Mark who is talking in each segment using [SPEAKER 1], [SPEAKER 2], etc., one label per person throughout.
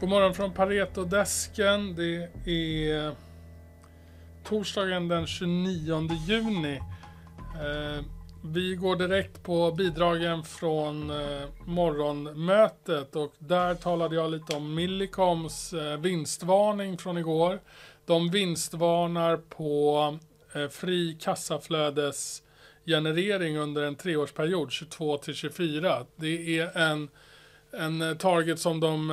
[SPEAKER 1] God morgon från Pareto-desken. Det är torsdagen den 29 juni. Eh, vi går direkt på bidragen från eh, morgonmötet och där talade jag lite om Millicoms eh, vinstvarning från igår. De vinstvarnar på fri kassaflödesgenerering under en treårsperiod, 22 till 24. Det är en, en target som de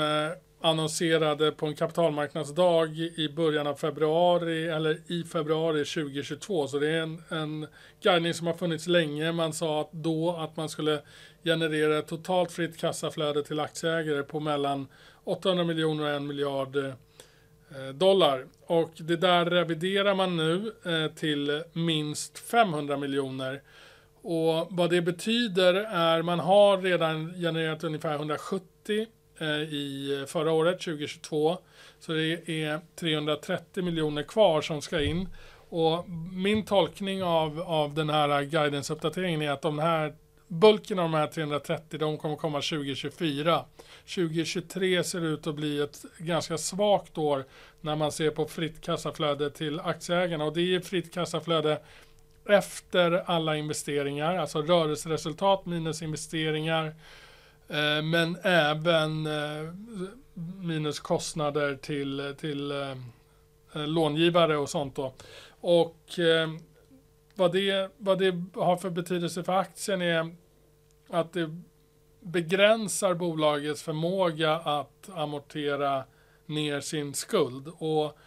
[SPEAKER 1] annonserade på en kapitalmarknadsdag i början av februari eller i februari 2022. Så det är en, en guidning som har funnits länge. Man sa att då att man skulle generera ett totalt fritt kassaflöde till aktieägare på mellan 800 miljoner och en miljard eh, dollar. Och det där reviderar man nu eh, till minst 500 miljoner. Och vad det betyder är man har redan genererat ungefär 170 Eh, i förra året, 2022. Så det är 330 miljoner kvar som ska in. Och min tolkning av, av den här guidance-uppdateringen är att de här bulken av de här 330 de kommer komma 2024. 2023 ser ut att bli ett ganska svagt år när man ser på fritt kassaflöde till aktieägarna och det är fritt kassaflöde efter alla investeringar, alltså rörelseresultat minus investeringar Eh, men även eh, minuskostnader minus kostnader till, till eh, långivare och sånt då. Och vad det, vad det har för betydelse för aktien är att det begränsar bolagets förmåga att amortera ner sin skuld. Och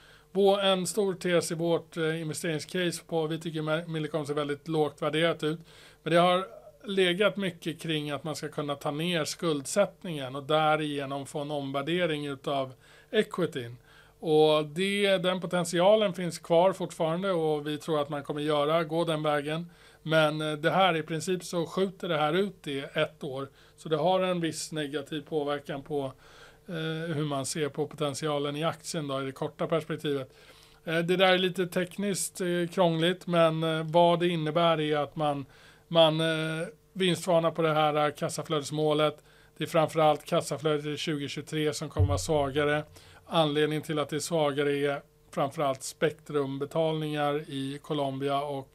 [SPEAKER 1] en stor tes i vårt investeringscase på, vi tycker Millicom ser väldigt lågt värderat ut, men det har legat mycket kring att man ska kunna ta ner skuldsättningen och därigenom få en omvärdering utav equityn. Och det, den potentialen finns kvar fortfarande och vi tror att man kommer göra, gå den vägen. Men eh, det här i princip så skjuter det här ut i ett år. Så det har en viss negativ påverkan på eh, hur man ser på potentialen i aktien då, i det korta perspektivet. Eh, det där är lite tekniskt eh, krångligt men eh, vad det innebär är att man man eh, vinstvarna på det här eh, kassaflödesmålet. Det är framförallt kassaflödet i 2023 som kommer vara svagare. Anledningen till att det är svagare är framförallt spektrumbetalningar i Colombia och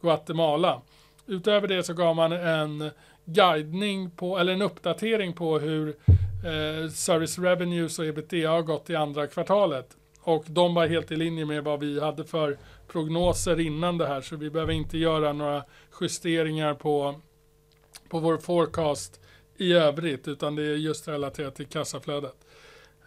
[SPEAKER 1] Guatemala. Utöver det så gav man en guidning på, eller en uppdatering på hur eh, Service Revenues och ebitda har gått i andra kvartalet. Och de var helt i linje med vad vi hade för prognoser innan det här så vi behöver inte göra några justeringar på, på vår forecast i övrigt utan det är just relaterat till kassaflödet.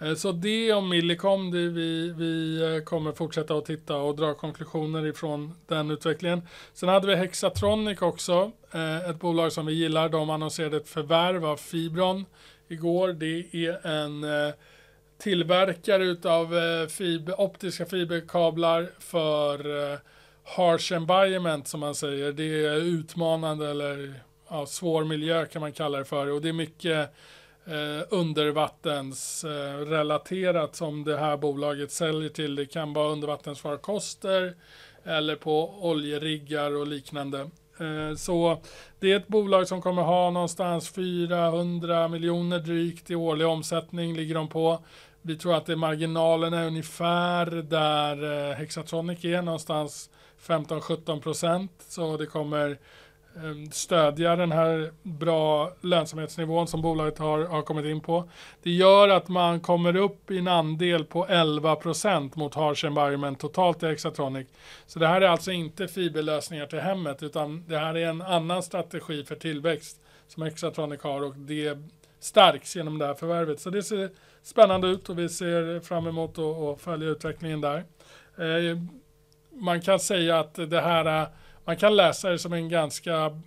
[SPEAKER 1] Eh, så det om Millicom, det vi, vi eh, kommer fortsätta att titta och dra konklusioner ifrån den utvecklingen. Sen hade vi Hexatronic också, eh, ett bolag som vi gillar. De annonserade ett förvärv av Fibron igår. Det är en tillverkare utav fiber, optiska fiberkablar för harsh environment som man säger. Det är utmanande eller ja, svår miljö kan man kalla det för och det är mycket eh, undervattensrelaterat eh, som det här bolaget säljer till. Det kan vara undervattensfarkoster eller på oljeriggar och liknande. Eh, så det är ett bolag som kommer ha någonstans 400 miljoner drygt i årlig omsättning ligger de på. Vi tror att det är marginalen är ungefär där eh, Hexatronic är, någonstans 15-17 procent. Så det kommer Ehm, stödja den här bra lönsamhetsnivån som bolaget har, har kommit in på. Det gör att man kommer upp i en andel på 11 procent mot Harsh Environment totalt i Hexatronic. Så det här är alltså inte fiberlösningar till hemmet utan det här är en annan strategi för tillväxt som Hexatronic har och det stärks genom det här förvärvet. Så det ser spännande ut och vi ser fram emot att följa utvecklingen där. Eh, man kan säga att det här, man kan läsa det som en ganska,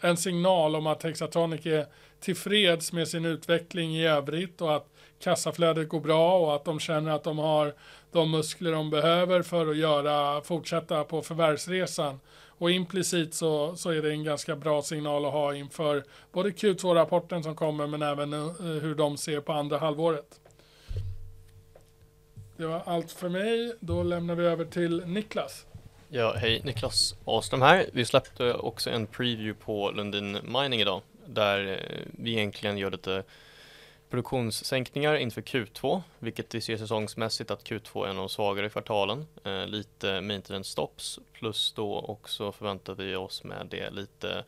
[SPEAKER 1] en signal om att Hexatronic är tillfreds med sin utveckling i övrigt och att kassaflödet går bra och att de känner att de har de muskler de behöver för att göra, fortsätta på förvärvsresan. Och implicit så, så är det en ganska bra signal att ha inför både Q2-rapporten som kommer men även eh, hur de ser på andra halvåret. Det var allt för mig. Då lämnar vi över till Niklas.
[SPEAKER 2] Ja, hej Niklas Ahlström här. Vi släppte också en preview på Lundin Mining idag där eh, vi egentligen gör lite produktionssänkningar inför Q2, vilket vi ser säsongsmässigt att Q2 är en av de svagare kvartalen. Eh, lite maintenance stops plus då också förväntar vi oss med det lite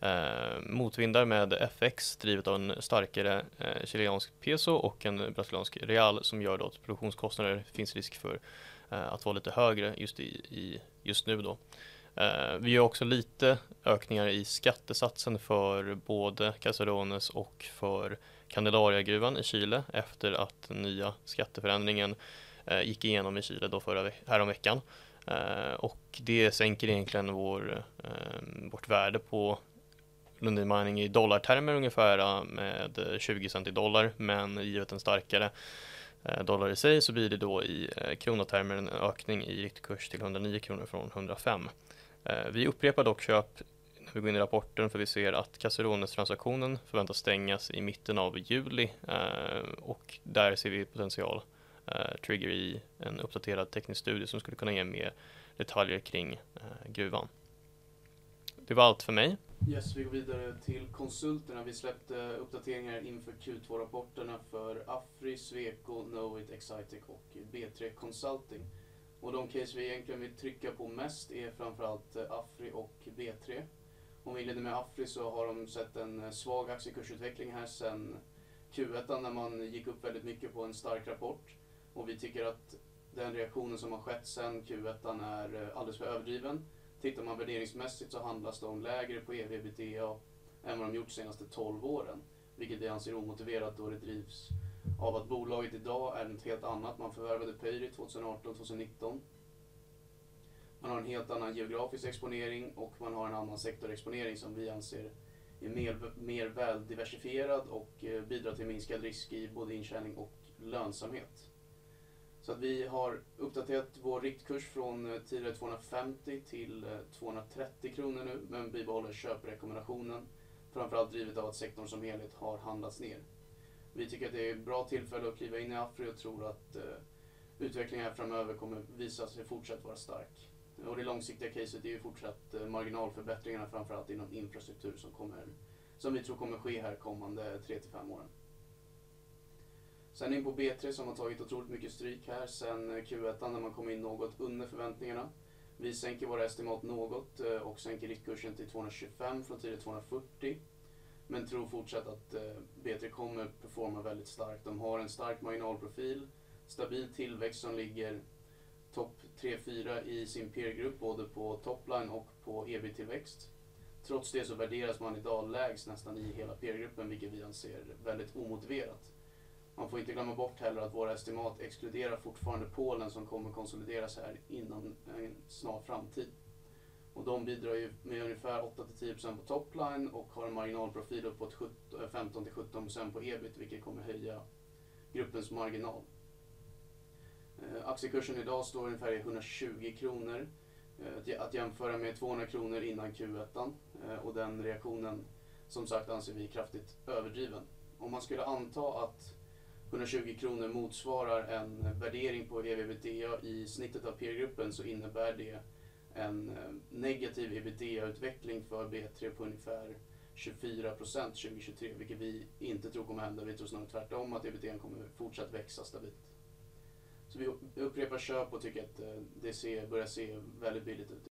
[SPEAKER 2] eh, motvindar med FX drivet av en starkare eh, chilensk peso och en brasiliansk real som gör då att produktionskostnader finns risk för Eh, att vara lite högre just, i, i just nu då. Eh, vi gör också lite ökningar i skattesatsen för både Caserones och för Candelariagruvan i Chile efter att den nya skatteförändringen eh, gick igenom i Chile då förra häromveckan. Och det sänker egentligen vår, vårt värde på Lundin Mining i dollartermer ungefär med 20 cent i dollar men givet en starkare Eh, dollar i sig så blir det då i eh, kronotermer en ökning i riktkurs till 109 kronor från 105. Eh, vi upprepar dock köp när vi går in i rapporten för vi ser att Caserones-transaktionen förväntas stängas i mitten av juli och där ser vi potential trigger i en uppdaterad teknisk studie som skulle kunna ge mer detaljer kring gruvan. Det var allt för mig.
[SPEAKER 3] Yes, vi går vidare till konsulterna. Vi släppte uppdateringar inför Q2-rapporterna för Afri, Sweco, Knowit, Excitec och B3 Consulting. Och de case vi egentligen vill trycka på mest är framförallt Afri och B3. Om vi inleder med Afri så har de sett en svag aktiekursutveckling här sedan Q1 när man gick upp väldigt mycket på en stark rapport. Och vi tycker att den reaktionen som har skett sedan Q1 är alldeles för överdriven. Tittar man värderingsmässigt så handlas de lägre på ev ebitda än vad de gjort de senaste 12 åren. Vilket vi anser omotiverat då det drivs av att bolaget idag är något helt annat. Man förvärvade Pöyry 2018-2019. Man har en helt annan geografisk exponering och man har en annan sektorexponering som vi anser är mer, mer väldiversifierad och eh, bidrar till minskad risk i både intjäning och lönsamhet. Så att vi har uppdaterat vår riktkurs från eh, tidigare 250 till eh, 230 kronor nu men bibehåller köprekommendationen. Framförallt drivet av att sektorn som helhet har handlats ner. Vi tycker att det är ett bra tillfälle att kliva in i Afri och tror att eh, utvecklingen här framöver kommer visa sig fortsatt vara stark. Och det långsiktiga caset är ju fortsatt marginalförbättringarna framförallt inom infrastruktur som, kommer, som vi tror kommer ske här kommande 3-5 åren. Sen in på B3 som har tagit otroligt mycket stryk här sen eh, Q1 när man kom in något under förväntningarna. Vi sänker våra estimat något eh, och sänker riktkursen till 225 från tidigare 240. Men tror fortsatt att eh, B3 kommer performa väldigt starkt. De har en stark marginalprofil, stabil tillväxt som ligger topp 3-4 i sin peergrupp både på topline och på ebit-tillväxt. Trots det så värderas man idag lägst nästan i hela peergruppen vilket vi anser väldigt omotiverat. Man får inte glömma bort heller att våra estimat exkluderar fortfarande Polen som kommer konsolideras här inom en snar framtid. Och de bidrar ju med ungefär 8-10% på topline och har en marginalprofil uppåt 15-17% eh, på ebit vilket kommer höja gruppens marginal. Eh, aktiekursen idag står ungefär i 120 kronor. Eh, att jämföra med 200 kronor innan Q1 och den reaktionen som sagt anser vi kraftigt överdriven. Om man skulle anta att 120 kronor motsvarar en värdering på ev-ebitda i snittet av peergruppen så innebär det en eh, negativ ebitda-utveckling för B3 på ungefär 24 procent 2023, vilket vi inte tror kommer hända. Vi tror snarare tvärtom att ebitda kommer fortsatt växa stabilt. Så vi upprepar köp och tycker att eh, det ser, börjar se väldigt billigt ut